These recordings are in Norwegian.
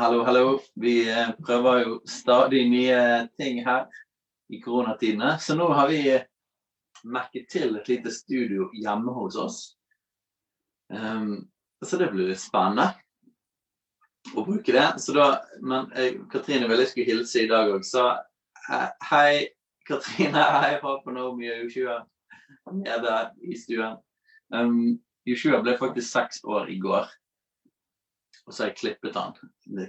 hallo, hallo. Vi eh, prøver jo stadig nye ting her i koronatidene. Så nå har vi eh, merket til et lite studio hjemme hos oss. Um, så det blir spennende å bruke det. Så da, men eh, Katrine ville jeg skulle hilse i dag òg, så hei, Katrine. Hei, jeg på Naomi og Joshua nede i stuen. Um, Joshua ble faktisk seks år i går. Og så har jeg klippet han.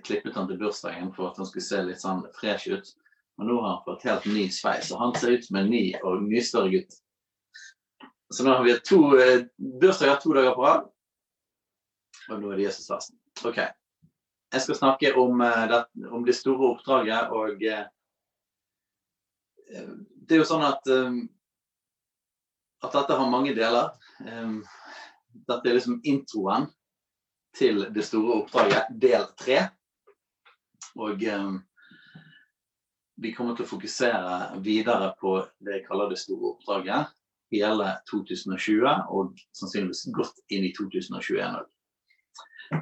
Klippet han til bursdagen for at han skulle se litt sånn fresh ut. Og nå har han fått helt ny sveis, og han ser ut som en ny og mye større gutt. Så nå har vi to eh, bursdager to dager på rad. Og nå er det Jesusfesten. OK. Jeg skal snakke om, eh, det, om det store oppdraget og eh, Det er jo sånn at eh, at dette har mange deler. Eh, dette er liksom introen til det store oppdraget, del tre. Og eh, vi kommer til å fokusere videre på det jeg kaller det store oppdraget hele 2020, og sannsynligvis godt inn i 2021 òg.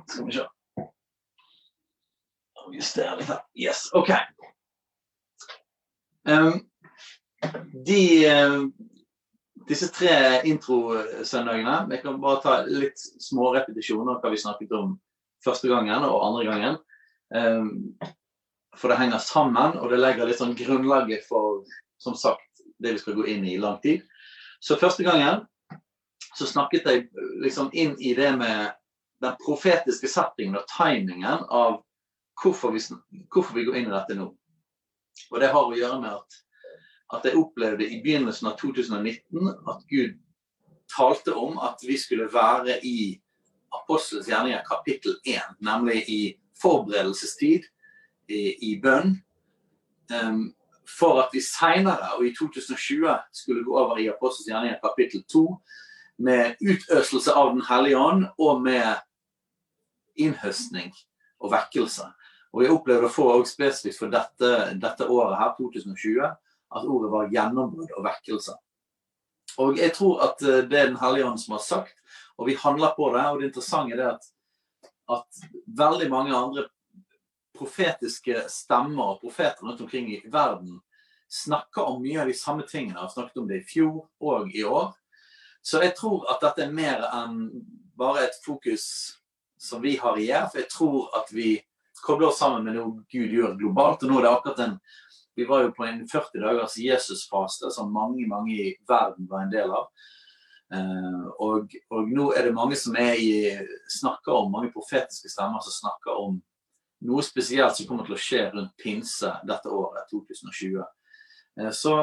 Skal vi se. Justere litt her. Yes, OK. Um, de, um, disse tre introsøndagene Jeg kan bare ta litt små repetisjoner av hva vi snakket om første gangen og andre gangen. Um, for det henger sammen, og det legger litt sånn grunnlaget for som sagt, det vi skal gå inn i i lang tid. Så første gangen så snakket jeg liksom inn i det med den profetiske settingen og timingen av hvorfor vi, hvorfor vi går inn i dette nå. Og det har å gjøre med at, at jeg opplevde i begynnelsen av 2019 at Gud talte om at vi skulle være i Apostelens gjerninger kapittel 1, nemlig i forberedelsestid, i, i bønn. Um, for at vi seinere, og i 2020, skulle gå over i Apostelens gjerninger kapittel 2 med utøselse av Den hellige ånd og med innhøstning og vekkelse. Og jeg opplevde å få spesifikt for dette, dette, året her, 2020, at ordet var gjennombrudd og vekkelse. Og jeg tror at eh, det er Den hellige ånd som har sagt, og vi handler på det. Og det interessante er at, at veldig mange andre profetiske stemmer og profeter rundt omkring i verden snakker om mye av de samme tingene. Jeg har snakket om det i fjor og i år. Så jeg tror at dette er mer enn bare et fokus som vi har i. For jeg tror at vi kobler oss sammen med noe Gud gjør globalt. Og nå er det akkurat en Vi var jo på en 40 dagers Jesusfaste som mange, mange i verden var en del av. Uh, og, og, nå er det mange som i, snakker om, mange profetiske stemmer som snakker om noe spesielt som kommer til å skje rundt pinse dette året, 2020. Uh, så,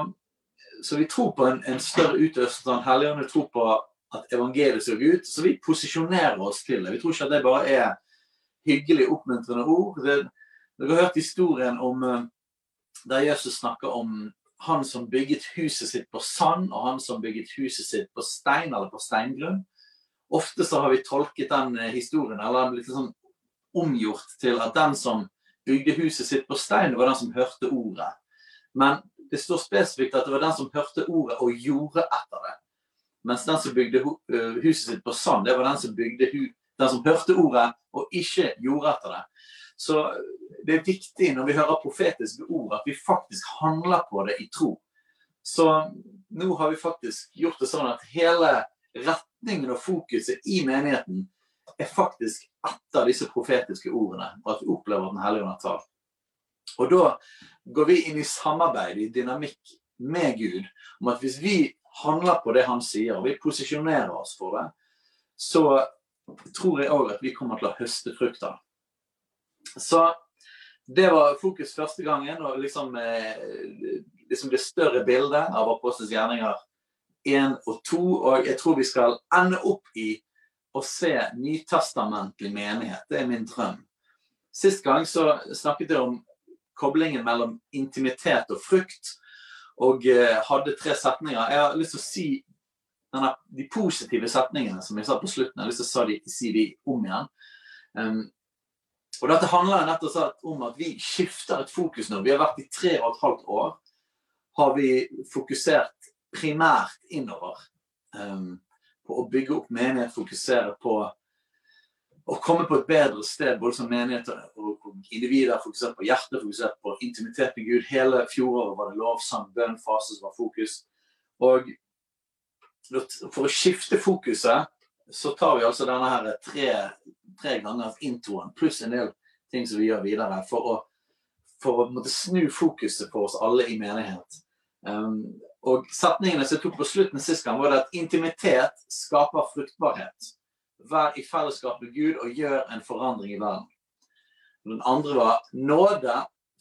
så, vi tror på en, en større utøvelse av Den hellige ånd. Vi tror på at evangeliet ser ut. Så vi posisjonerer oss til det. Vi tror ikke at det bare er hyggelig, oppmuntrende ord. Det, dere har hørt historien om eh, der Jesus snakker om han som bygget huset sitt på sand, og han som bygget huset sitt på stein eller på steingrunn. Ofte så har vi tolket den eh, historien eller litt sånn omgjort til at den som bygde huset sitt på stein, var den som hørte ordet. Men det står spesifikt at det var den som hørte ordet og gjorde etter det. Mens den som bygde huset sitt på sand, det var den som, bygde den som hørte ordet og ikke gjorde etter det. Så det er viktig når vi hører profetiske ord, at vi faktisk handler på det i tro. Så nå har vi faktisk gjort det sånn at hele retningen og fokuset i menigheten er faktisk etter disse profetiske ordene, og at vi opplever Den hellige ånd har. Og da går vi inn i samarbeid, i dynamikk med Gud, om at hvis vi handler på det han sier, og vi posisjonerer oss for det, så tror jeg òg at vi kommer til å høste frukter. Så det var fokus første gangen, og liksom, eh, liksom det større bildet av Apostels gjerninger 1 og 2. Og jeg tror vi skal ende opp i å se nytestamentlig menighet. Det er min drøm. Sist gang så snakket jeg om koblingen mellom intimitet og frukt, og uh, hadde tre setninger. Jeg har lyst til å si denne, de positive setningene som jeg sa på slutten. Jeg har lyst til å si de, si de om igjen. Um, og Dette handler nettopp om at vi skifter et fokus nå. Vi har vært i tre og et halvt år. Har vi fokusert primært innover. Um, på å bygge opp menighet, fokusere på å komme på et bedre sted, både som menighet og individer. Fokusert på hjertet, fokusert på intimitet med Gud. Hele fjoråret var det lovsang, bønn, fase som var fokus. Og for å skifte fokuset, så tar vi altså denne her tre, tre ganger introen, pluss en del ting som vi gjør videre, for å, for å måtte snu fokuset for oss alle i menighet. Um, og setningene som jeg tok på slutten sist gang, var det at intimitet skaper fruktbarhet. Vær i fellesskap med Gud og gjør en forandring i verden. Den andre var nåde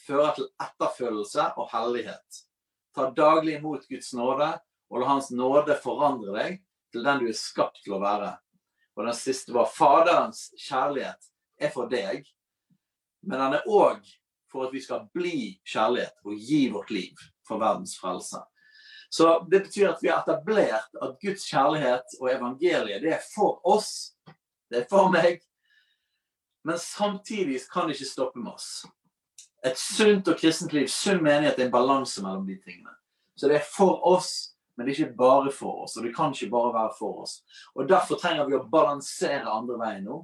fører til etterfølgelse og hellighet. Ta daglig imot Guds nåde, og la Hans nåde forandre deg til den du er skapt til å være. Og den siste var Faderens kjærlighet er for deg, men den er òg for at vi skal bli kjærlighet og gi vårt liv for verdens frelse. Så det betyr at vi har etablert at Guds kjærlighet og evangeliet, det er for oss. Det er for meg. Men samtidig kan det ikke stoppe med oss. Et sunt og kristent liv, sunn menighet, er en balanse mellom de tingene. Så det er for oss, men det er ikke bare for oss. Og det kan ikke bare være for oss. Og Derfor trenger vi å balansere andre veien nå.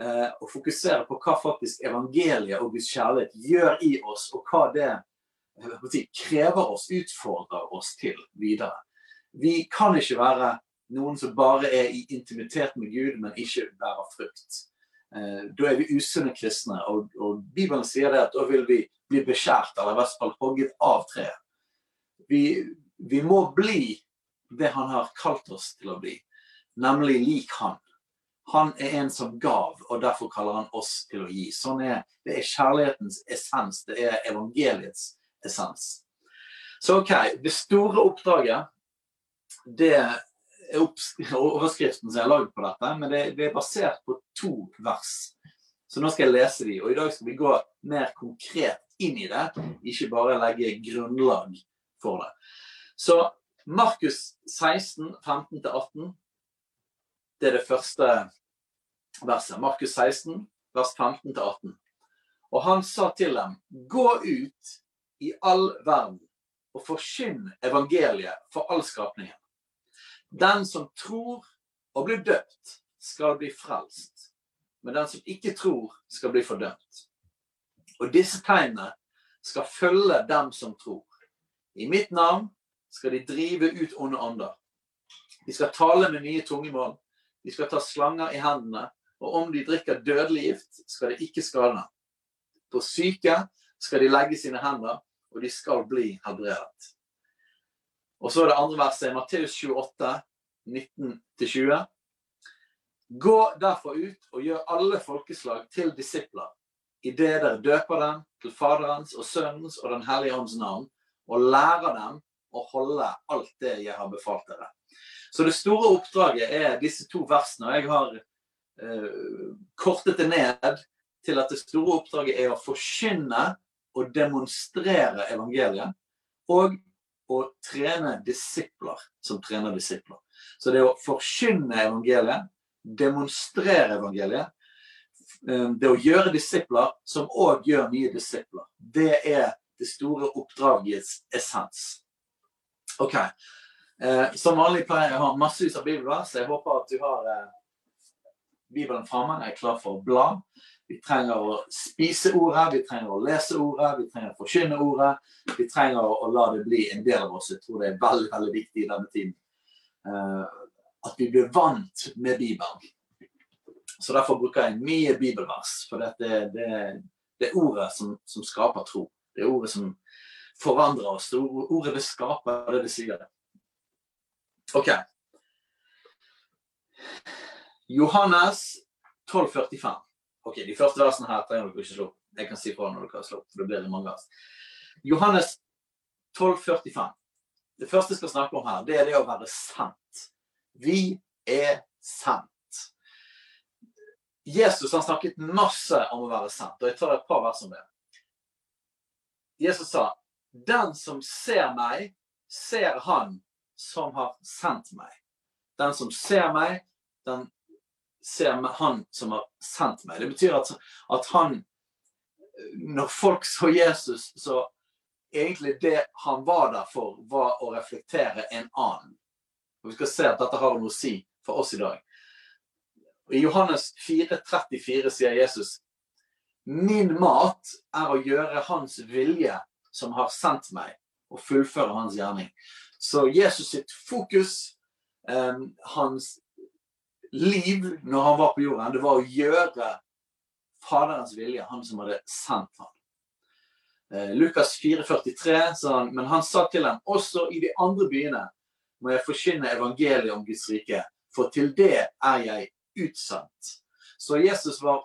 Eh, og fokusere på hva faktisk evangeliet og Guds kjærlighet gjør i oss, og hva det krever oss, utfordrer oss til videre. Vi kan ikke være noen som bare er i intimitet med Gud, men ikke bærer frukt. Eh, da er vi usunne kristne, og, og, Bibelen sier det at da vil vi bli beskjært, eller i hvert fall hogget av treet. Vi, vi må bli det han har kalt oss til å bli, nemlig lik han. Han er en som gav, og derfor kaller han oss til å gi. Sånn er, Det er kjærlighetens essens, det er evangeliets essens. Så OK, det store oppdraget, det er overskriften som jeg har lagd på dette, men det, det, er basert på to vers. Så nå skal jeg lese de, og i dag skal vi gå mer konkret inn i det, ikke bare legge grunnlag for det. Så Markus 16, 15-18, det er det første verset. Markus 16, vers 15-18. Og han sa til dem, gå ut i all verden og forkynn evangeliet for all skapningen. Den som tror og blir døpt, skal bli frelst. Men den som ikke tror, skal bli fordømt. Og disse tegnene skal følge dem som tror. I mitt navn skal de drive ut onde ånder. De skal tale med nye tungemål. De skal ta slanger i hendene. Og om de drikker dødelig gift, skal det ikke skade dem. På syke skal de legge sine hender, og de skal bli helbredet. Og så er det andre verset, i Matteus 28, 19-20. Gå derfor ut og gjør alle folkeslag til disipler, idet dere døper dem til Faderens og Sønnens og Den hellige ånds navn, og lærer dem å holde alt det jeg har befalt dere. Så det store oppdraget er disse to versene. og Jeg har eh, kortet det ned til at det store oppdraget er å forkynne og demonstrere evangeliet og å trene disipler som trener disipler. Så det å forkynne evangeliet, demonstrere evangeliet, eh, det å gjøre disipler som òg gjør nye disipler, det er det store oppdragets essens. OK. Eh, som vanlig pleier jeg å ha massevis av bibelvers. Jeg håper at du har eh, Bibelen framme. Jeg er klar for å bla. Vi trenger å spise ordet, vi trenger å lese ordet, vi trenger å forkynne ordet. Vi trenger å la det bli en del av oss. Jeg tror det er veldig veldig viktig i denne tiden. Eh, at vi blir vant med Bibelen. Så Derfor bruker jeg mye bibelvers. For dette, det, Det er ordet som, som skaper tro. Det er ordet som forandrer oss. Ordet vil skaper det det sier. OK. Johannes 12,45. Ok, De første versene her trenger dere ikke slå opp. Jeg kan si fra når dere har slått, for det blir det mange vers. Johannes 12,45. Det første jeg skal snakke om her, det er det å være sant. Vi er sant. Jesus har snakket masse om å være sant, og jeg tar et par vers om det. Jesus sa, 'Den som ser meg, ser han som har sendt meg.' Den som ser meg, den ser han som har sendt meg. Det betyr at, at han Når folk så Jesus, så egentlig det han var der for, var å reflektere en annen. Og Vi skal se at dette har noe å si for oss i dag. I Johannes 4,34 sier Jesus Min mat er å gjøre Hans vilje, som har sendt meg, og fullføre Hans gjerning. Så Jesus sitt fokus, eh, hans liv når han var på jorden, det var å gjøre Faderens vilje, han som hadde sendt ham. Eh, Lukas 4,43 sa han, men han sa til dem, også i de andre byene må jeg forkynne evangeliet om Guds rike, for til det er jeg utsendt. Så Jesus var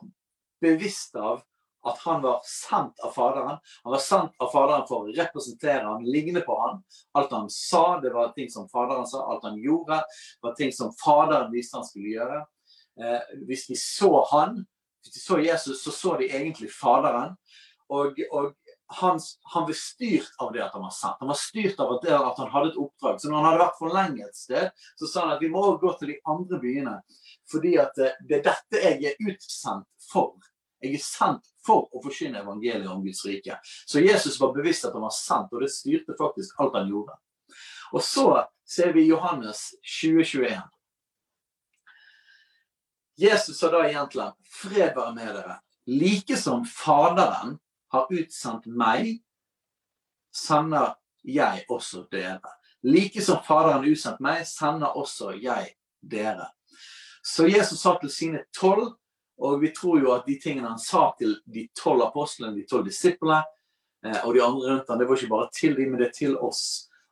bevisst av at han var sendt av Faderen. Han var sendt av Faderen for å representere han, ligne på han. Alt han sa, det var ting som Faderen sa. Alt han gjorde, var ting som Faderen viste han skulle gjøre. Eh, hvis de så han, hvis de så Jesus, så så de egentlig Faderen. Og, og han, han ble styrt av det at han var sendt. Han var styrt av at, at han hadde et oppdrag. Så når han hadde vært for lenge et sted, så sa han at vi må gå til de andre byene. Fordi at eh, det er dette jeg er utsendt for. Jeg er sendt for å forsyne evangeliet om Guds rike. Så Jesus var bevisst at han var sendt, og det styrte faktisk alt han gjorde. Og så ser vi Johannes 2021. Jesus sa da igjen til ham, fred være med dere. Like som Faderen har utsendt meg, sender jeg også dere. Like som Faderen har utsendt meg, sender også jeg dere. Så Jesus sa til sine tolv og vi tror jo at de tingene han sa til de tolv apostlene, de tolv disiplene eh, og de andre rundt ham, det var ikke bare til dem, men det er til oss.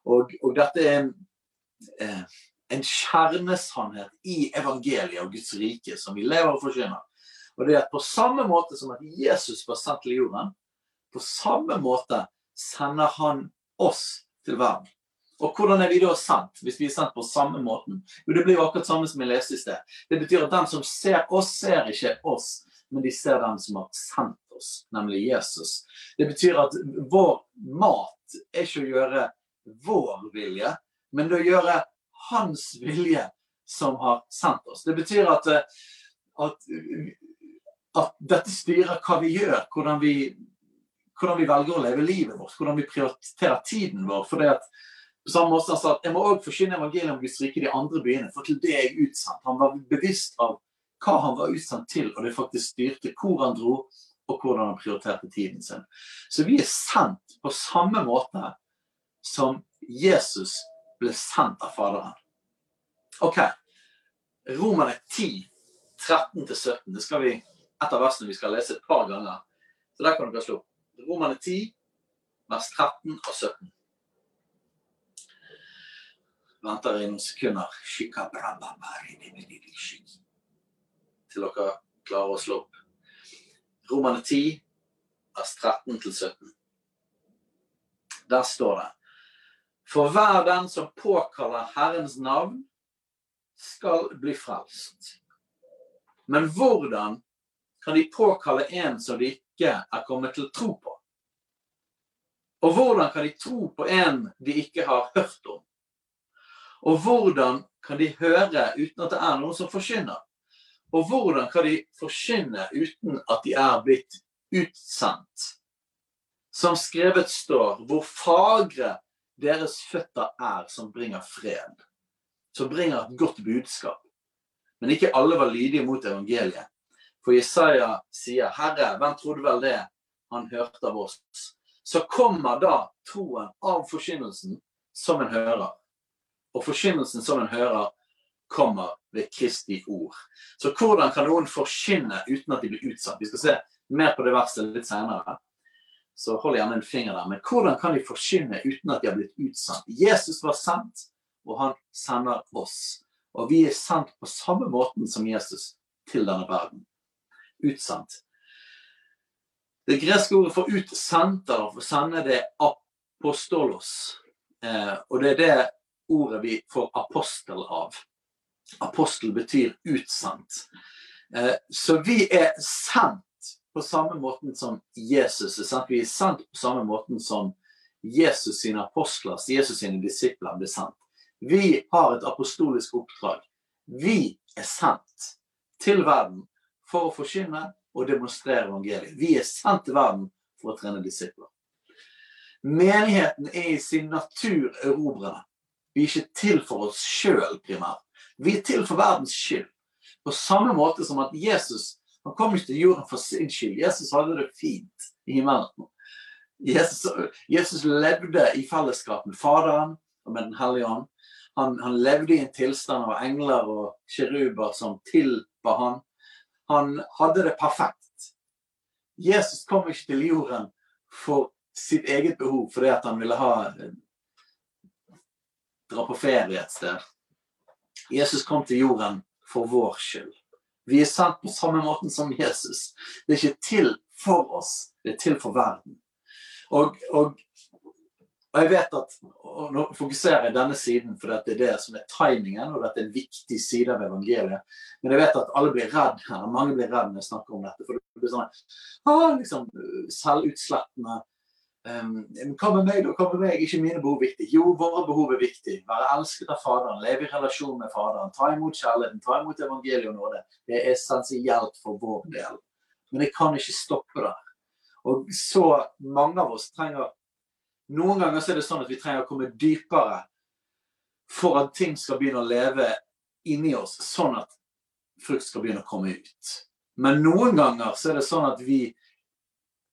Og, og dette er en, eh, en kjernesannhet i evangeliet og Guds rike som vi lever og forsyner. Og det er at på samme måte som at Jesus var sendt til jorden, på samme måte sender han oss til verden. Og hvordan er vi da sendt, hvis vi er sendt på samme måten? Jo, det blir jo akkurat samme som jeg leste i sted. Det betyr at den som ser oss, ser ikke oss, men de ser den som har sendt oss, nemlig Jesus. Det betyr at vår mat er ikke å gjøre vår vilje, men å gjøre hans vilje som har sendt oss. Det betyr at, at, at dette styrer hva vi gjør, hvordan vi, hvordan vi velger å leve livet vårt, hvordan vi prioriterer tiden vår. for det at på samme måte han sa at jeg må òg forsyne evangeliet om Guds rike i de andre byene, for til det er jeg utsendt. Han var bevisst av hva han var utsendt til, og det faktisk styrte hvor han dro, og hvordan han prioriterte tiden sin. Så vi er sendt på samme måte som Jesus ble sendt av Faderen. OK. Romerne 10, 13-17. Det skal vi et av versene vi skal lese et par ganger. Så der kan dere slå. Romerne 10, vers 13 og 17 venter i noen sekunder. Til dere klarer å slå opp. Romane 10, vers 13 17. Der står det For hver den som påkaller Herrens navn, skal bli frelst. Men hvordan kan de påkalle en som de ikke er kommet til å tro på? Og hvordan kan de tro på en de ikke har hørt om? Og hvordan kan de høre uten at det er noen som forkynner? Og hvordan kan de forkynne uten at de er blitt utsendt? Som skrevet står, hvor fagre deres føtter er som bringer fred. Som bringer et godt budskap. Men ikke alle var lydige mot evangeliet. For Jesaja sier, 'Herre, hvem trodde vel det han hørte av oss?' Så kommer da troen av forkynnelsen som en hører. Og forkynnelsen som en hører, kommer ved Kristi ord. Så hvordan kan noen forkynne uten at de blir utsatt? Vi skal se mer på det verset litt senere. Så hold gjerne en finger der. Men hvordan kan de forkynne uten at de har blitt utsendt? Jesus var sendt, og han sender oss. Og vi er sendt på samme måten som Jesus til denne verden. Utsendt. Det greske ordet for utsendt eller for sende, det er apostolos. Eh, og det er det ordet vi får apostel av. Apostel betyr utsendt. Eh, så vi er sendt på samme måten som Jesus er sendt. Vi er sendt på samme måten som Jesus sine apostler, Jesus sine disipler, ble sendt. Vi har et apostolisk oppdrag. Vi er sendt til verden for å forkynne og demonstrere evangeliet. Vi er sendt til verden for å trene disipler. Menigheten er i sin natur erobrende. Vi er ikke til for oss sjøl primært. Vi er til for verdens skyld. På samme måte som at Jesus han kom ikke til jorden for sin skyld. Jesus hadde det fint i himmelen. Jesus, Jesus levde i fellesskap med Faderen og med Den hellige ånd. Han, han, levde i en tilstand av engler og kjeruber som tilba han. Han hadde det perfekt. Jesus kom ikke til jorden for sitt eget behov, fordi han ville ha dra på ferie et sted. Jesus kom til jorden for vår skyld. Vi er sendt på samme måten som Jesus. Det er ikke til for oss, det er til for verden. Og, og og jeg vet at, og Nå fokuserer jeg denne siden, for det er det som er timingen, og dette er en viktig side av evangeliet. Men jeg vet at alle blir redd her. Mange blir redd når jeg snakker om dette. For det blir sånn ah, liksom, selvutslettende. Um, hva med meg, da? Hva med meg? Ikke mine behov viktig. Jo, våre behov er viktig. Være elsket av Faderen, leve i relasjon med Faderen, ta imot kjærligheten, ta imot evangeliet og nåde. Det er essensielt for vår del. Men jeg kan ikke stoppe det. Og så mange av oss trenger noen ganger så er det sånn at vi trenger å komme dypere for at ting skal begynne å leve inni oss, sånn at frukt skal begynne å komme ut. Men noen ganger så er det sånn at vi,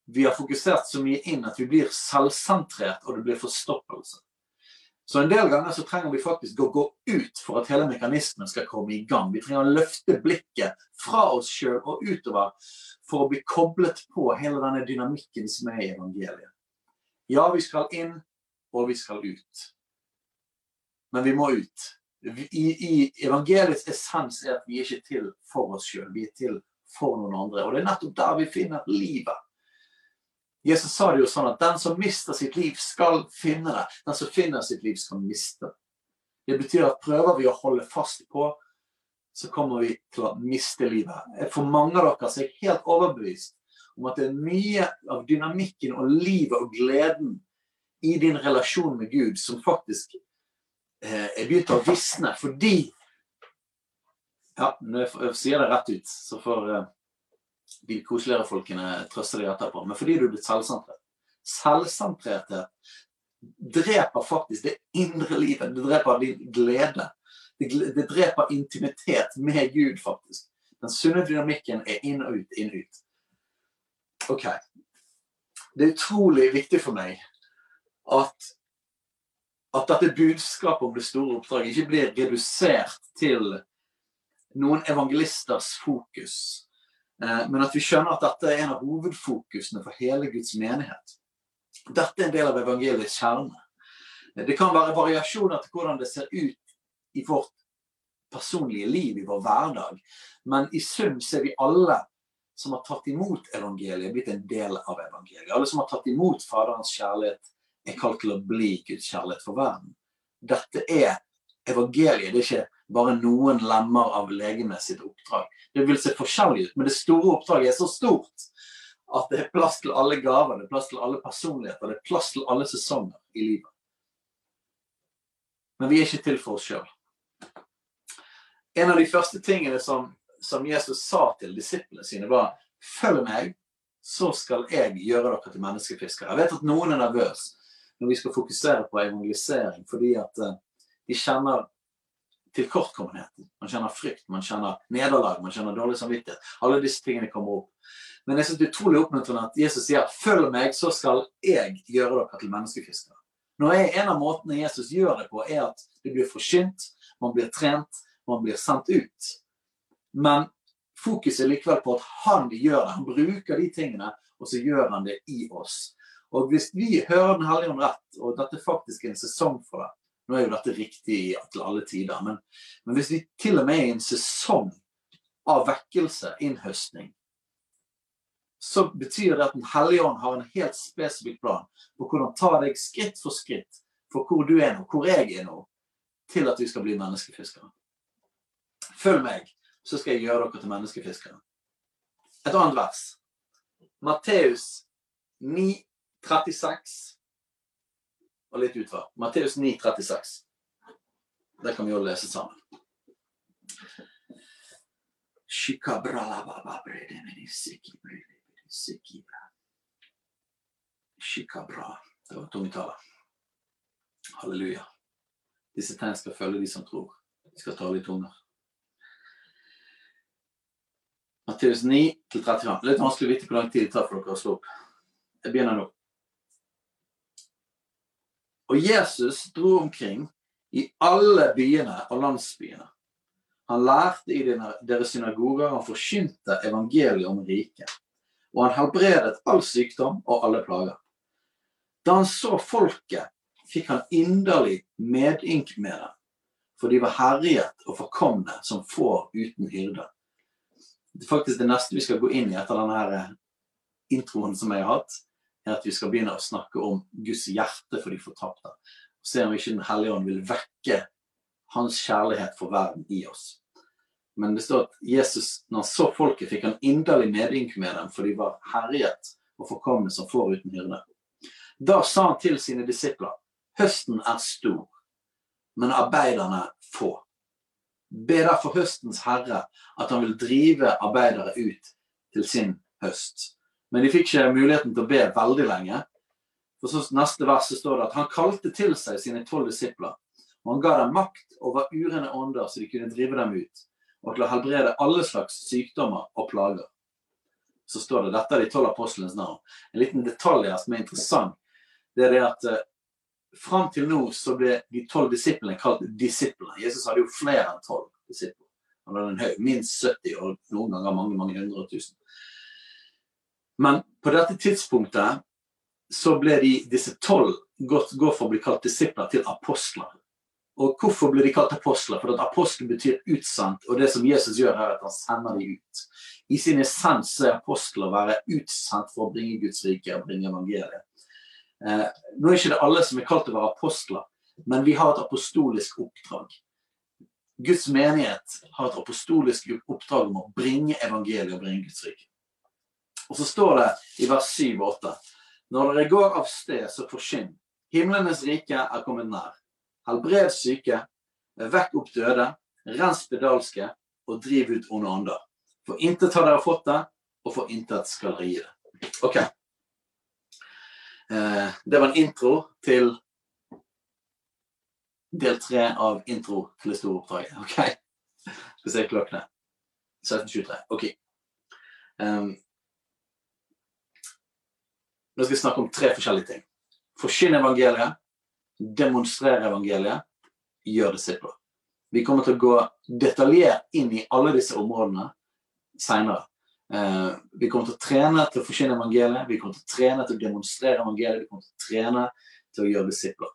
vi har fokusert så mye inn at vi blir selvsentrert, og det blir forstoppelse. Så en del ganger så trenger vi faktisk å gå ut for at hele mekanismen skal komme i gang. Vi trenger å løfte blikket fra oss sjøl og utover for å bli koblet på hele denne dynamikken som er i evangeliet. Ja, vi skal inn, og vi skal ut. Men vi må ut. I, i evangeliets essens er at vi er ikke til for oss sjøl, vi er til for noen andre. Og det er nettopp der vi finner livet. Jesus sa det jo sånn at den som mister sitt liv, skal finne det. Den som finner sitt liv, skal miste det. Betyr at prøver vi å holde fast på, så kommer vi til å miste livet. For mange av dere er jeg helt overbevist om at det er mye av dynamikken og livet og gleden i din relasjon med Gud som faktisk eh, er begynt å visne fordi Ja, når jeg sier det rett ut, så får eh, de koseligere folkene trøster deg etterpå. Men fordi du er blitt selvsentrert. Selvsentrerthet dreper faktisk det indre livet. Det dreper din glede. Det, det dreper intimitet med Gud, faktisk. Den sunne dynamikken er inn og ut, inn og ut. OK. Det er utrolig viktig for meg at, at dette budskapet om det store oppdraget ikke blir redusert til noen evangelisters fokus. Eh, men at vi skjønner at dette er en av hovedfokusene for hele Guds menighet. Dette er en del av evangeliets kjerne. Det kan være variasjoner til hvordan det ser ut i vårt personlige liv, i vår hverdag. Men i sum ser vi alle som har tatt imot evangeliet, blitt en del av evangeliet. Alle som har tatt imot Faderens kjærlighet, er kalt til å bli Guds kjærlighet for verden. Dette er evangeliet. Det er ikke bare noen lemmer av legemet sitt oppdrag. Det vil se forskjellig ut, men det store oppdraget er så stort at det er plass til alle gaver, det er plass til alle personligheter, det er plass til alle sesonger i livet. Men vi er ikke til for oss sjøl. En av de første tingene som som Jesus sa til disiplene sine, var Følg meg, så skal jeg gjøre dere til menneskefiskere. Jeg vet at noen er nervøse når vi skal fokusere på evangelisering, fordi at uh, de kjenner tilkortkommenheten. Man kjenner frykt, man kjenner nederlag, man kjenner dårlig samvittighet. Alle disse tingene kommer opp. Men jeg synes det er utrolig oppmuntrende at Jesus sier 'følg meg, så skal jeg gjøre dere til menneskefiskere'. Når jeg, En av måtene Jesus gjør det på, er at det blir forsynt, man blir trent, man blir sendt ut. Men fokuset er likevel på at han gjør det. Han bruker de tingene, og så gjør han det i oss. Og hvis vi hører Den hellige ånd rett, og dette faktisk er en sesong for det Nå er jo dette riktig til alle tider, men, men hvis vi til og med er i en sesong av vekkelse, innhøstning, så betyr det at Den hellige ånd har en helt spesifikk plan på hvordan ta deg skritt for skritt for hvor du er nå, hvor jeg er nå, til at vi skal bli menneskefiskere. Følg meg, så skal jeg gjøre dere til menneskefiskere. Et annet vers. Matteus 9, 36 og litt utfor. Matteus 9, 36. Det kan vi jo lese sammen. Shikabra. Det var tungetale. Halleluja. Disse tegn skal følge de som tror. De skal tale i tunger. Matteus 9 til 35. Litt vanskelig å vite hvor lang tid det tar for dere å slå opp. Jeg begynner nå. Og Jesus dro omkring i alle byene og landsbyene. Han lærte i deres synagoger, han forkynte evangeliet om riket. Og han helbredet all sykdom og alle plager. Da han så folket, fikk han inderlig medynk med dem, for de var herjet og forkomne som får uten hyrde. Det er faktisk det neste vi skal gå inn i etter denne eh, introen som jeg har hatt, er at vi skal begynne å snakke om Guds hjerte for de fortapte. Og se om ikke Den hellige ånd vil vekke hans kjærlighet for verden i oss. Men det står at Jesus, når han så folket, fikk han inderlig medynk med dem, for de var herjet og forkomne som får uten hyrde. Da sa han til sine disipler Høsten er stor, men arbeiderne få. Be derfor høstens herre at han vil drive arbeidere ut til sin høst. Men de fikk ikke muligheten til å be veldig lenge. For så Neste vers står det at han kalte til seg sine tolv disipler. Og han ga dem makt over urene ånder, så de kunne drive dem ut. Og til å helbrede alle slags sykdommer og plager. Så står det dette er de tolv apostlenes navn. En liten detalj her som er interessant, det er det at eh, fram til nå så ble de tolv disiplene kalt disipler. Jesus hadde jo flere enn tolv disipler. Han hadde en høy, minst 70 og noen ganger mange mange hundre tusen. Men på dette tidspunktet så ble de, disse tolv gått, gå for å bli kalt disipler til apostler. Og hvorfor ble de kalt apostler? For at apostel betyr utsendt, og det som Jesus gjør er at han sender de ut. I sin essens er apostler å være utsendt for å bringe Guds rike og bringe evangeliet. Eh, nå er ikke det alle som er kalt å være apostler, men vi har et apostolisk oppdrag. Guds menighet har et apostolisk oppdrag om å bringe evangeliet og bringe Guds rike. Og så står det i vers 7 og 8.: Når dere går av sted, så forsyn. Himlenes rike er kommet nær. Helbred syke, vekk opp døde, rens spedalske og driv ut onde ånder. For intet har dere fått det, og for intet skal dere gi det. Ok, Eh, det var en intro til del tre av intro til det store oppdraget. OK? Skal se klokkene. 17.23. OK. Nå skal vi snakke om tre forskjellige ting. Forkynne evangeliet, demonstrere evangeliet, gjør disipler. Vi kommer til å gå detaljert inn i alle disse områdene seinere. Eh, vi kommer til å trene til å forkynne evangeliet, vi kommer til å trene til å demonstrere evangeliet, vi kommer til å trene til å gjøre disipler.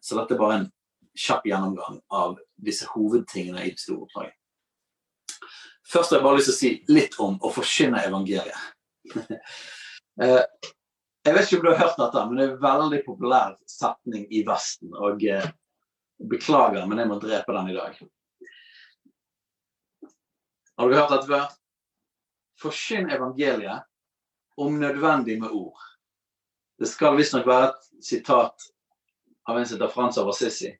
Så dette er bare en kjapp gjennomgang av disse hovedtingene i det store oppdraget. Først har jeg bare lyst til å si litt om å forkynne evangeliet. Jeg vet ikke om du har hørt dette, men det er en veldig populær setning i Vesten. Og eh, beklager, men jeg må drepe den i dag. Har du hørt dette før? Forsyn evangeliet, om nødvendig med ord. Det skal visstnok være et sitat av en som heter Frans av Assisi.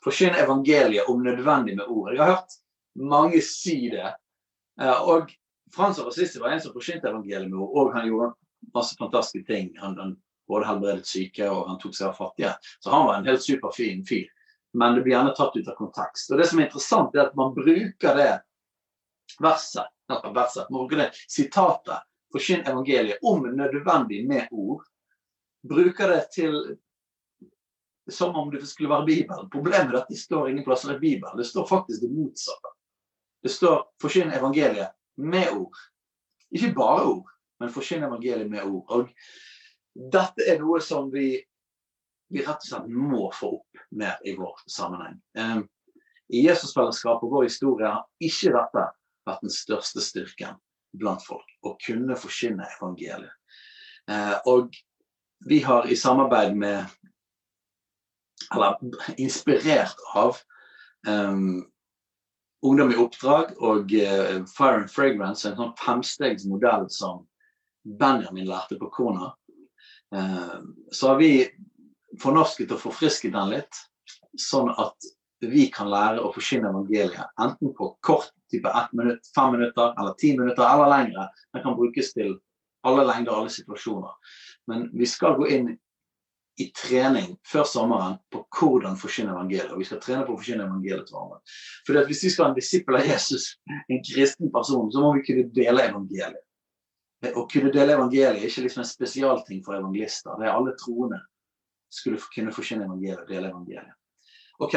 Forsyn evangeliet om nødvendig med ord. Jeg har hørt mange si det. Eh, og Frans av Assisi var en som forsynte evangeliet med ord, og han gjorde masse fantastiske ting. Han, han både helbredet syke, og han tok seg av fattige. Så han var en helt superfin fyr. Men det blir gjerne tatt ut av kontekst. Og det som er interessant, er at man bruker det verset verset, bruker det sitatet 'Forkynn evangeliet' om nødvendig med ord. Bruker det til som om det skulle være Bibelen. Problemet er at det står ingen plasser i Bibelen. Det står faktisk det motsatte. Det står 'forkynn evangeliet' med ord. Ikke bare ord, men forkynne evangeliet med ord. Og dette er noe som vi, vi rett og slett må få opp mer i vår sammenheng. Um, I Jesusfellesskapet og vår historie har ikke dette vært den største styrken blant folk. Å kunne forkynne evangeliet. Uh, og vi har i samarbeid med Eller inspirert av um, Ungdom i oppdrag og uh, Fire and Fragrance, en sånn femstegsmodell som Benjamin lærte på Kona. Uh, så har vi fornorsket og forfrisket den litt, sånn at vi kan lære å forsyne evangeliet. Enten på kort type ett minutt, fem minutter eller ti minutter eller lengre. Den kan brukes til alle lengder, alle situasjoner. Men vi skal gå inn i trening før sommeren på hvordan forsyne evangeliet. Og vi skal trene på å forsyne evangeliet til hverandre. For hvis vi skal ha en disippel av Jesus, en kristen person, så må vi kunne dele evangeliet. Å kunne dele evangeliet er ikke liksom en spesialting for evangelister. Det er alle troende skulle kunne forkynne evangeliet og dele evangeliet. Ok.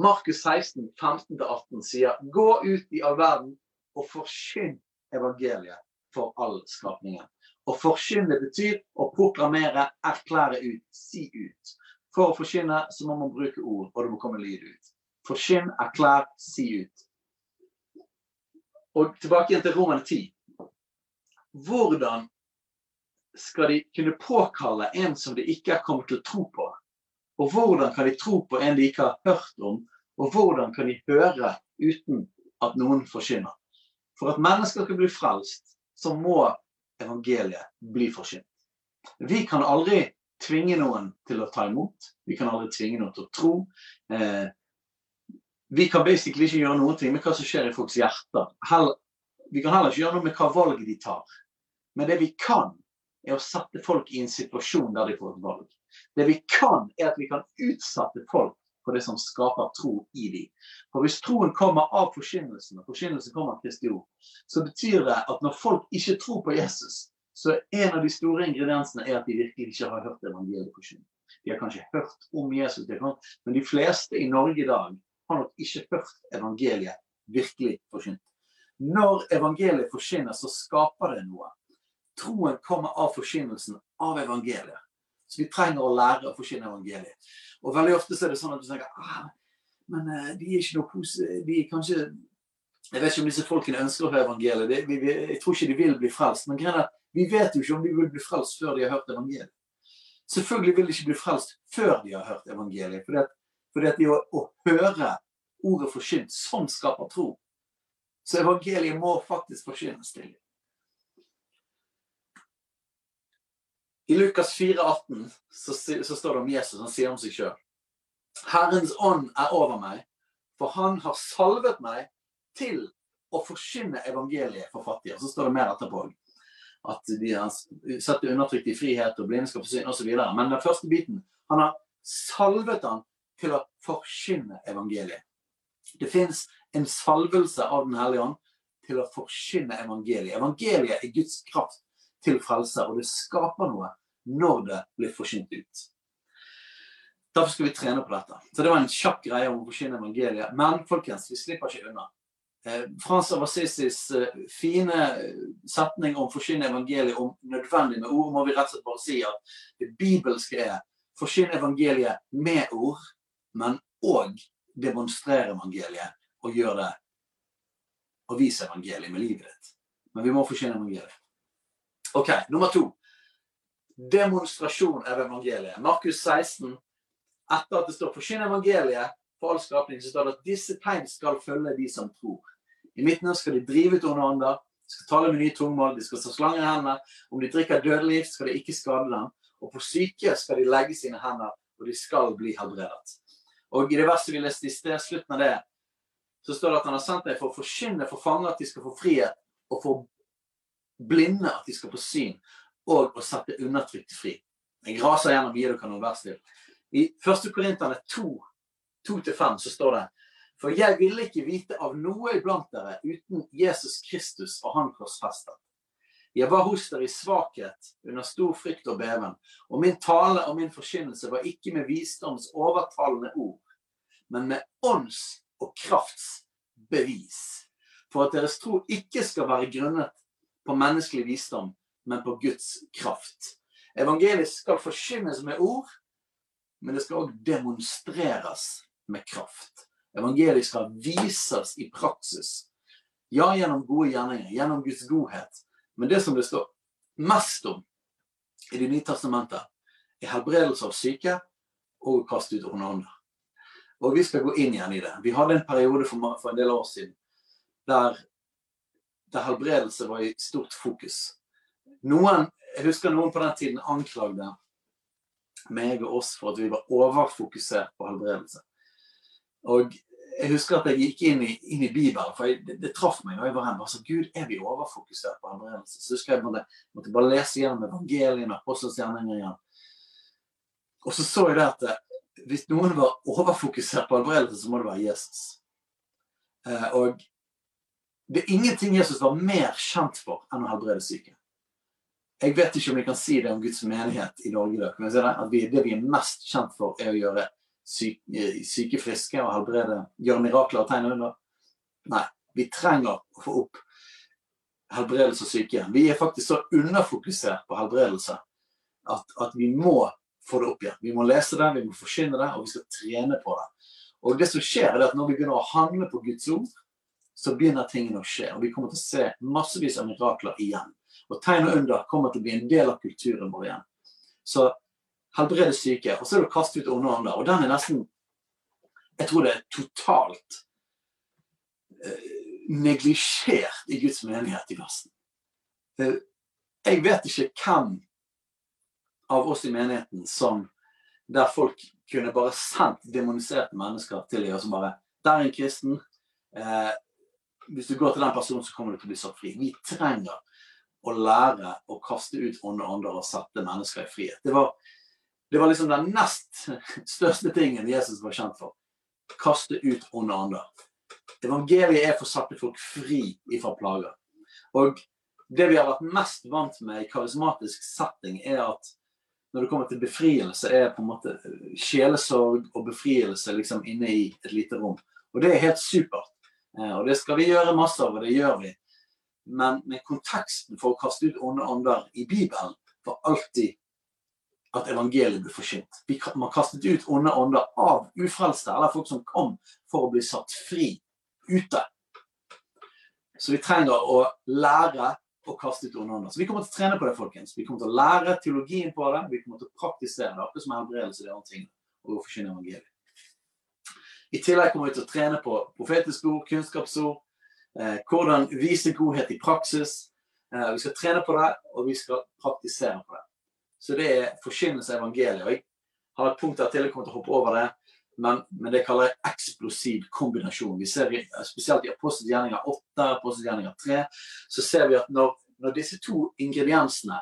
Markus 16, 15-18 sier gå ut i all verden og forkynn evangeliet for all skapningen. Å forkynne betyr å proklamere, erklære ut, si ut. For å forkynne så må man bruke ord, og det må komme lyd ut. Forkynn, erklær, si ut. Og tilbake igjen til Roman 10. Hvordan skal de kunne påkalle en som de ikke er kommet til å tro på? Og hvordan kan de tro på en de ikke har hørt om? Og hvordan kan de høre uten at noen forkynner? For at mennesker skal bli frelst, så må evangeliet bli forkynt. Vi kan aldri tvinge noen til å ta imot. Vi kan aldri tvinge noen til å tro. Eh, vi kan basically ikke gjøre noe med hva som skjer i folks hjerter. Vi kan heller ikke gjøre noe med hva valg de tar. Men det vi kan, er å sette folk i en situasjon der de får et valg. Det vi kan, er at vi kan utsette folk for det som skaper tro i dem. For hvis troen kommer av forkynnelsen, og forkynnelsen kommer av Kristi ord, så betyr det at når folk ikke tror på Jesus, så en av de store ingrediensene er at de virkelig ikke har hørt evangeliet forkynt. De har kanskje hørt om Jesus, men de fleste i Norge i dag har nok ikke hørt evangeliet virkelig forkynt. Når evangeliet forkynnes, så skaper det noe. Troen kommer av forkynnelsen av evangeliet. Så vi trenger å lære å forkynne evangeliet. Og veldig ofte så er det sånn at du tenker ah, men uh, de er ikke noe positive De er kanskje Jeg vet ikke om disse folkene ønsker å høre evangeliet. De, vi, jeg tror ikke de vil bli frelst. Men greia er at vi vet jo ikke om de vil bli frelst før de har hørt evangeliet. Selvfølgelig vil de ikke bli frelst før de har hørt evangeliet. Fordi at, fordi at de å, å høre ordet forkynt, sånn skaper tro. Så evangeliet må faktisk forkynnes til dem. I Lukas 4,18 så, så, står det om Jesus. Han sier om seg sjøl. Herrens ånd er over meg, for han har salvet meg til å forkynne evangeliet for fattige. Så står det mer etterpå at de har satt undertrykt i frihet og blinde skal få syn osv. Men den første biten Han har salvet han til å forkynne evangeliet. Det fins en salvelse av Den hellige ånd til å forkynne evangeliet. Evangeliet er Guds kraft til frelse, og det skaper noe når det blir forsynt ut. Derfor skal vi trene på dette. Så Det var en kjapp greie om å forsyne evangeliet. Men folkens, vi slipper ikke unna. Eh, Frans av Assisis eh, fine setning om forsyne evangeliet om nødvendig med ord, må vi rett og slett bare si at det bibelske er forsyne evangeliet med ord, men òg demonstrere evangeliet og gjøre det og vise evangeliet med livet ditt. Men vi må forsyne evangeliet. OK, nummer to demonstrasjon av evangeliet. Markus 16, etter at det står 'Forsyn evangeliet' for all skapning, så står det at disse tegn skal følge de som tror. I midten av skal de drive ut onde ånder, skal tale med nye tungmål, de skal ta slanger i hendene. Om de drikker dødelig skal de ikke skade dem. Og på syke skal de legge sine hender, og de skal bli helbredet. Og i det verset vi leste i sted, slutten av det, så står det at han har sendt deg for å forkynne for fanger at de skal få frihet, og for blinde at de skal få syn, og å sette undertrykte fri. Jeg raser gjennom noen vers til. I 1. Korinterne 2, 2-5 så står det For jeg ville ikke vite av noe iblant dere uten Jesus Kristus og Han korsfestet. Jeg var hos dere i svakhet, under stor frykt og beven, og min tale og min forkynnelse var ikke med visdoms overtalende ord, men med ånds og krafts bevis. for at deres tro ikke skal være grunnet på menneskelig visdom, men på Guds kraft. Evangeliet skal forkynnes med ord, men det skal òg demonstreres med kraft. Evangeliet skal vises i praksis. Ja, gjennom gode gjerninger, gjennom Guds godhet. Men det som det står mest om i Det nye testamentet, er helbredelse av syke og å kaste ut onde ånder. Og vi skal gå inn igjen i det. Vi hadde en periode for, en del år siden der, der helbredelse var i stort fokus. Noen, jeg husker noen på den tiden anklagde meg og oss for at vi var overfokusert på helbredelse. Og jeg husker at jeg gikk inn i, inn i Bibelen, for jeg, det, det, traff meg. og jeg var hjemme, altså, Gud, er vi overfokusert på helbredelse? Så husker jeg måtte, måtte bare lese gjennom evangeliene apostelens gjerninger igjen. Og så så jeg det at eh, hvis noen var overfokusert på helbredelse, så må det være Jesus. Eh, og det er ingenting Jesus var mer kjent for enn å helbrede syke. Jeg vet ikke om vi kan si det om Guds menighet i Norge i dag. Men? At vi, det vi er mest kjent for, er å gjøre syke, syke friske og helbrede, gjøre mirakler og tegne under. Nei, vi trenger å få opp helbredelse og syke. Vi er faktisk så underfokusert på helbredelse at, at, vi må få det opp igjen. Vi må lese det, vi må forsyne det, og vi skal trene på det. Og det som skjer er at Når vi begynner å handle på Guds ord, så begynner tingene å skje. Og vi kommer til å se massevis av mirakler igjen. Og tegn og under kommer til å bli en del av kulturen vår igjen. Så helbrede syke, og så er det å kaste ut onde ånder. Og den er nesten Jeg tror det er totalt eh, neglisjert i Guds menighet i Vesten. Eh, jeg vet ikke hvem av oss i menigheten som der folk kunne bare sendt demoniserte mennesker til dem og så bare Der er en kristen. Eh, hvis du går til den personen, så kommer du til å bli satt fri. Vi trenger å lære å kaste ut onde ånder og sette mennesker i frihet. Det var, det var liksom den nest største tingen Jesus var kjent for. Kaste ut onde ånder. Evangeliet er for å sette folk fri ifra plager. Og det vi har vært mest vant med i karismatisk setting, er at når det kommer til befrielse, er på en måte sjelesorg og befrielse liksom inne i et lite rom. Og det er helt supert. Eh, og det skal vi gjøre masse av, og det gjør vi. Men med konteksten for å kaste ut onde ånder i Bibelen var alltid at evangeliet ble forsynt. Man kastet ut onde ånder av ufrelste, eller folk som kom for å bli satt fri ute. Så vi trenger å lære å kaste ut onde ånder. Så vi kommer til å trene på det, folkens. Vi kommer til å lære teologien på det. Vi kommer til å praktisere det, akkurat som helbredelse de andre tingene. Og forkynne evangeliet. I tillegg kommer vi til å trene på profetiske ord, kunnskapsord, eh, hvordan vise godhet i praksis. Eh, vi skal trene på det, og vi skal praktisere på det. Så det er forkynnelse av evangeliet. Jeg har et punkt der til jeg kommer til å hoppe over det. Men, men det kaller jeg eksplosiv kombinasjon. Vi ser Spesielt i apostelgjerninger 8 apostelgjerninger 3 så ser vi at når, når disse to ingrediensene,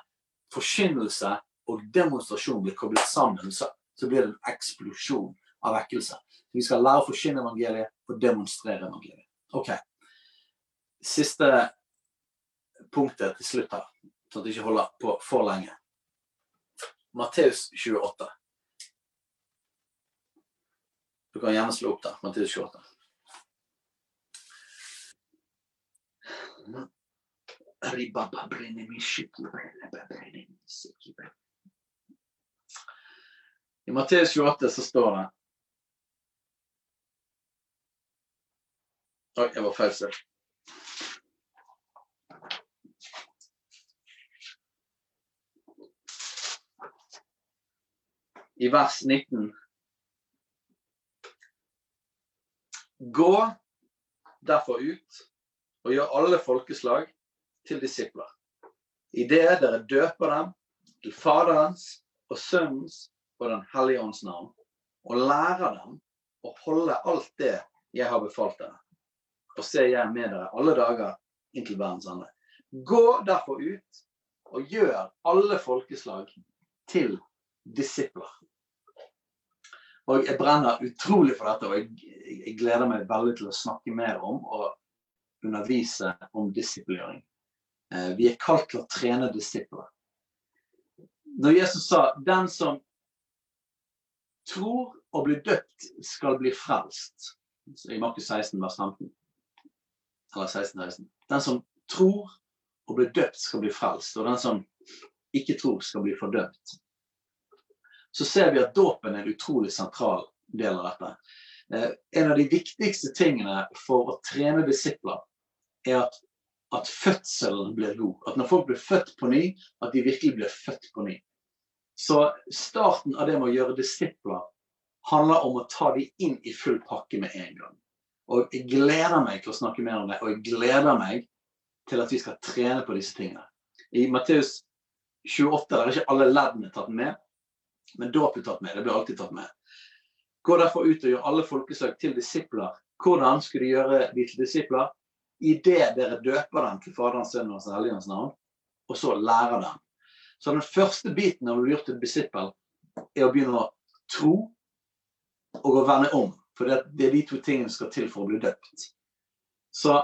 forkynnelse og demonstrasjon, blir koblet sammen, så, så blir det en eksplosjon av vekkelse. Vi skal lære å forkynne evangeliet og demonstrere evangeliet. Ok. Siste punktet til slutt her, sånn at det ikke holder på for lenge. Matteus 28. Du kan gjerne slå opp der. Matteus 28. I Matteus 28 så står det Oi, jeg var feil selv. I vers 19 Gå derfor ut og gjør alle folkeslag til disipler. I det dere døper dem til Faderens og Sønnens og Den hellige ånds navn, og lærer dem å holde alt det jeg har befalt dere og se jeg med dere alle dager inntil verdens ende. Gå derfor ut og gjør alle folkeslag til disipler. Og Jeg brenner utrolig for dette, og jeg, jeg gleder meg veldig til å snakke mer om og undervise om disippelgjøring. Eh, vi er kalt til å trene disipler. Når Jesus sa 'den som tror og blir døpt, skal bli frelst', i Markus 16, vers 15, eller 16-16. Den som tror og blir døpt, skal bli frelst. Og den som ikke tror, skal bli fordømt. Så ser vi at dåpen er en utrolig sentral del av dette. Eh, en av de viktigste tingene for å trene disipler er at, at fødselen blir god. At når folk blir født på ny, at de virkelig blir født på ny. Så starten av det med å gjøre disipler handler om å ta dem inn i full pakke med en gang. Og jeg gleder meg til å snakke mer om det, og jeg gleder meg til at vi skal trene på disse tingene. I Matteus 28 der er ikke alle leddene tatt med, men dåp er tatt med. Det blir alltid tatt med. Gå derfor ut og gjør alle folkeslag til disipler. Hvordan skal du gjøre de til disipler? Idet dere døper dem til Faderens, Sønnens og Helligens navn, og så lærer dem. Så den første biten av å bli gjort til disippel, er å begynne å tro og å vende om. For det er de to tingene som skal til for å bli døpt. Så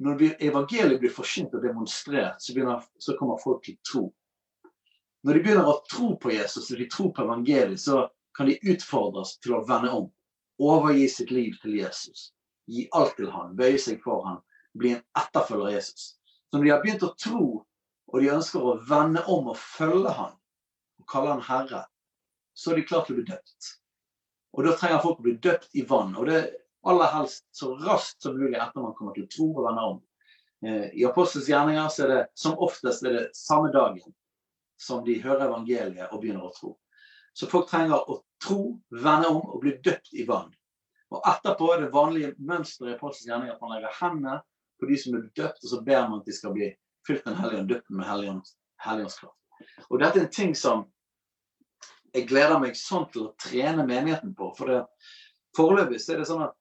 når evangeliet blir forsynt og demonstrert, så, begynner, så kommer folk til tro. Når de begynner å tro på Jesus og de tror på evangeliet, så kan de utfordres til å vende om. Overgi sitt liv til Jesus. Gi alt til han, bøye seg for han, bli en etterfølger av Jesus. Så når de har begynt å tro, og de ønsker å vende om og følge han, og kalle han Herre, så er de klare til å bli døpt. Og da trenger folk å bli døpt i vann. Og det aller helst så raskt som mulig etter man kommer til tro og vende om. Eh, I Apostels gjerninger så er det som oftest er det samme dagen som de hører evangeliet og begynner å tro. Så folk trenger å tro, vende om og bli døpt i vann. Og etterpå er det vanlige mønsteret i Apostels gjerninger at man legger hendene på de som er døpt, og så ber man at de skal bli fylt med Helligånd, døpt med helligåndskraft. Og dette er en ting som jeg gleder meg sånn til å trene menigheten på. For det, foreløpig er det sånn at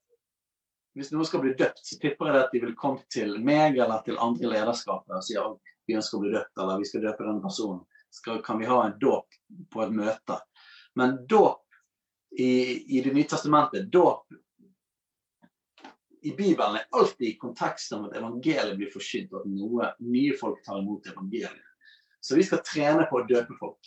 hvis noen skal bli døpt, så tipper jeg at de vil komme til meg eller til andre lederskapet og si at vi ønsker å bli døpt, eller vi skal døpe den personen. Skal, kan vi ha en dåp på et møte? Men dåp i, i Det nye testamentet, dåp i Bibelen er alltid i kontekst om at evangeliet blir forsynt, og at noe, nye folk tar imot evangeliet. Så vi skal trene på å døpe folk.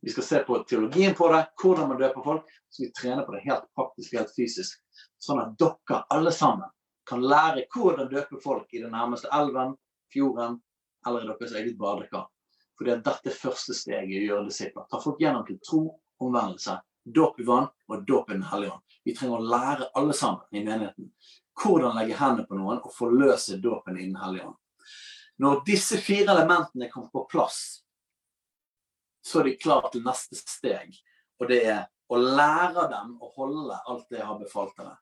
Vi skal se på teologien på det, hvordan man døper folk. Så vi trener på det helt praktisk, helt fysisk. Sånn at dere alle sammen kan lære hvordan døpe folk i den nærmeste elven, fjorden eller i deres eget badekar. For det er dette første steget i å gjøre disipler. Ta folk gjennom til tro, omvendelse, dåp i vann og dåp i Den hellige ånd. Vi trenger å lære alle sammen i menigheten hvordan legge hendene på noen og forløse dåpen i Den hellige ånd. Når disse fire elementene kommer på plass, så er de klare til neste steg. Og det er å lære dem å holde alt det jeg har befalt dere.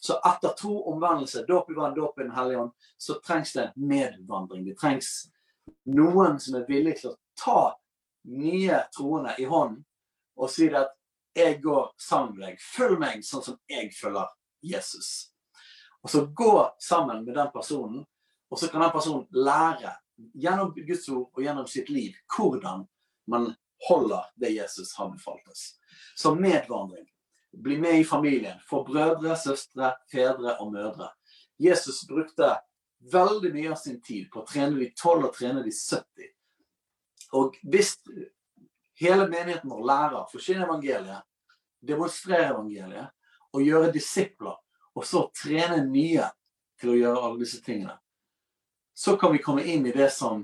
Så etter tro, omvendelse, dåp i vann, dåp i Den hellige ånd, så trengs det medvandring. Det trengs noen som er villig til å ta nye troende i hånden og si at jeg går sammen med deg. Følg meg sånn som jeg følger Jesus. Og så gå sammen med den personen, og så kan den personen lære gjennom Guds ord og gjennom sitt liv hvordan man holder det Jesus har befalt oss. Så medvandring. Bli med i familien. Få brødre, søstre, fedre og mødre. Jesus brukte veldig mye av sin tid på å trene de tolv og trene de 70. Og hvis hele menigheten vår lærer, forkynne evangeliet, demonstrere evangeliet og gjøre disipler, og så trene nye til å gjøre alle disse tingene, så kan vi komme inn i det som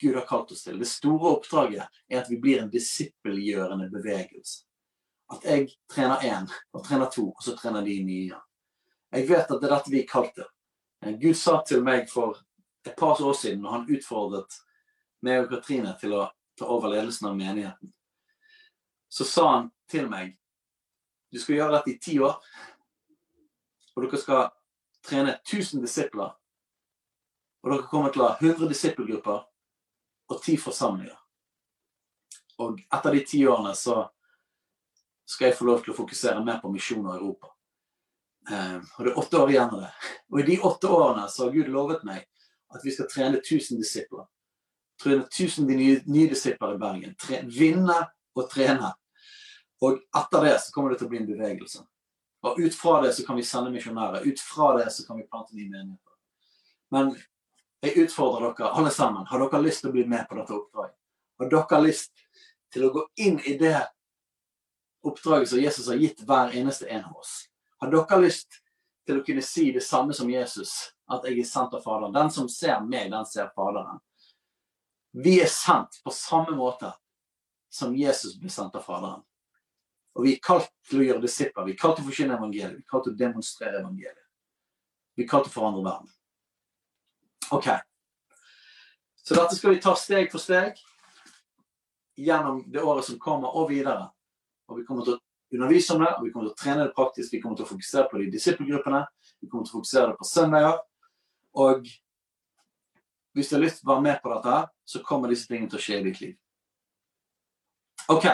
Gud har kalt oss til. Det store oppdraget er at vi blir en disippelgjørende bevegelse. At jeg trener én, og trener to, og så trener de nye. Jeg vet at det er dette vi er kalt til. Gud sa til meg for et par år siden, når han utfordret meg og Katrine til å ta over ledelsen av menigheten, så sa han til meg du skal gjøre dette i ti år, og dere skal trene 1000 disipler. Og dere kommer til å ha 100 disippelgrupper og ti forsamlinger. Og etter de ti årene så skal jeg få lov til å fokusere mer på misjon og Europa. Eh, og det er åtte år igjen av det. Og i de åtte årene så har Gud lovet meg at vi skal trene 1000 disipler. Trene 1000 nye, nye disipler i Bergen. Tre, vinne og trene. Og etter det så kommer det til å bli en bevegelse. Og ut fra det så kan vi sende misjonærer. Ut fra det så kan vi plante nye menigheter. Men jeg utfordrer dere alle sammen. Har dere lyst til å bli med på dette oppdraget? Har dere lyst til å gå inn i det oppdraget som Jesus har gitt hver eneste en av oss? Har dere lyst til å kunne si det samme som Jesus, at jeg er sendt av Faderen. Den som ser meg, den ser Faderen. Vi er sendt på samme måte som Jesus ble sendt av Faderen. Og vi er kalt til å gjøre disipler. Vi er kalt til å forkynne evangeliet. Vi er kalt til å demonstrere evangeliet. Vi er kalt til å forandre verden. OK. Så dette skal vi ta steg for steg gjennom det året som kommer, og videre. Og vi kommer til å undervise om det, og vi kommer til å trene det praktisk. Vi kommer til å fokusere på de disippelgruppene. Vi kommer til å fokusere det på søndager. Og hvis du har lyst til å være med på dette, så kommer disse tingene til å skje i ditt liv. OK.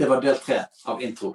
Det var del tre av intro.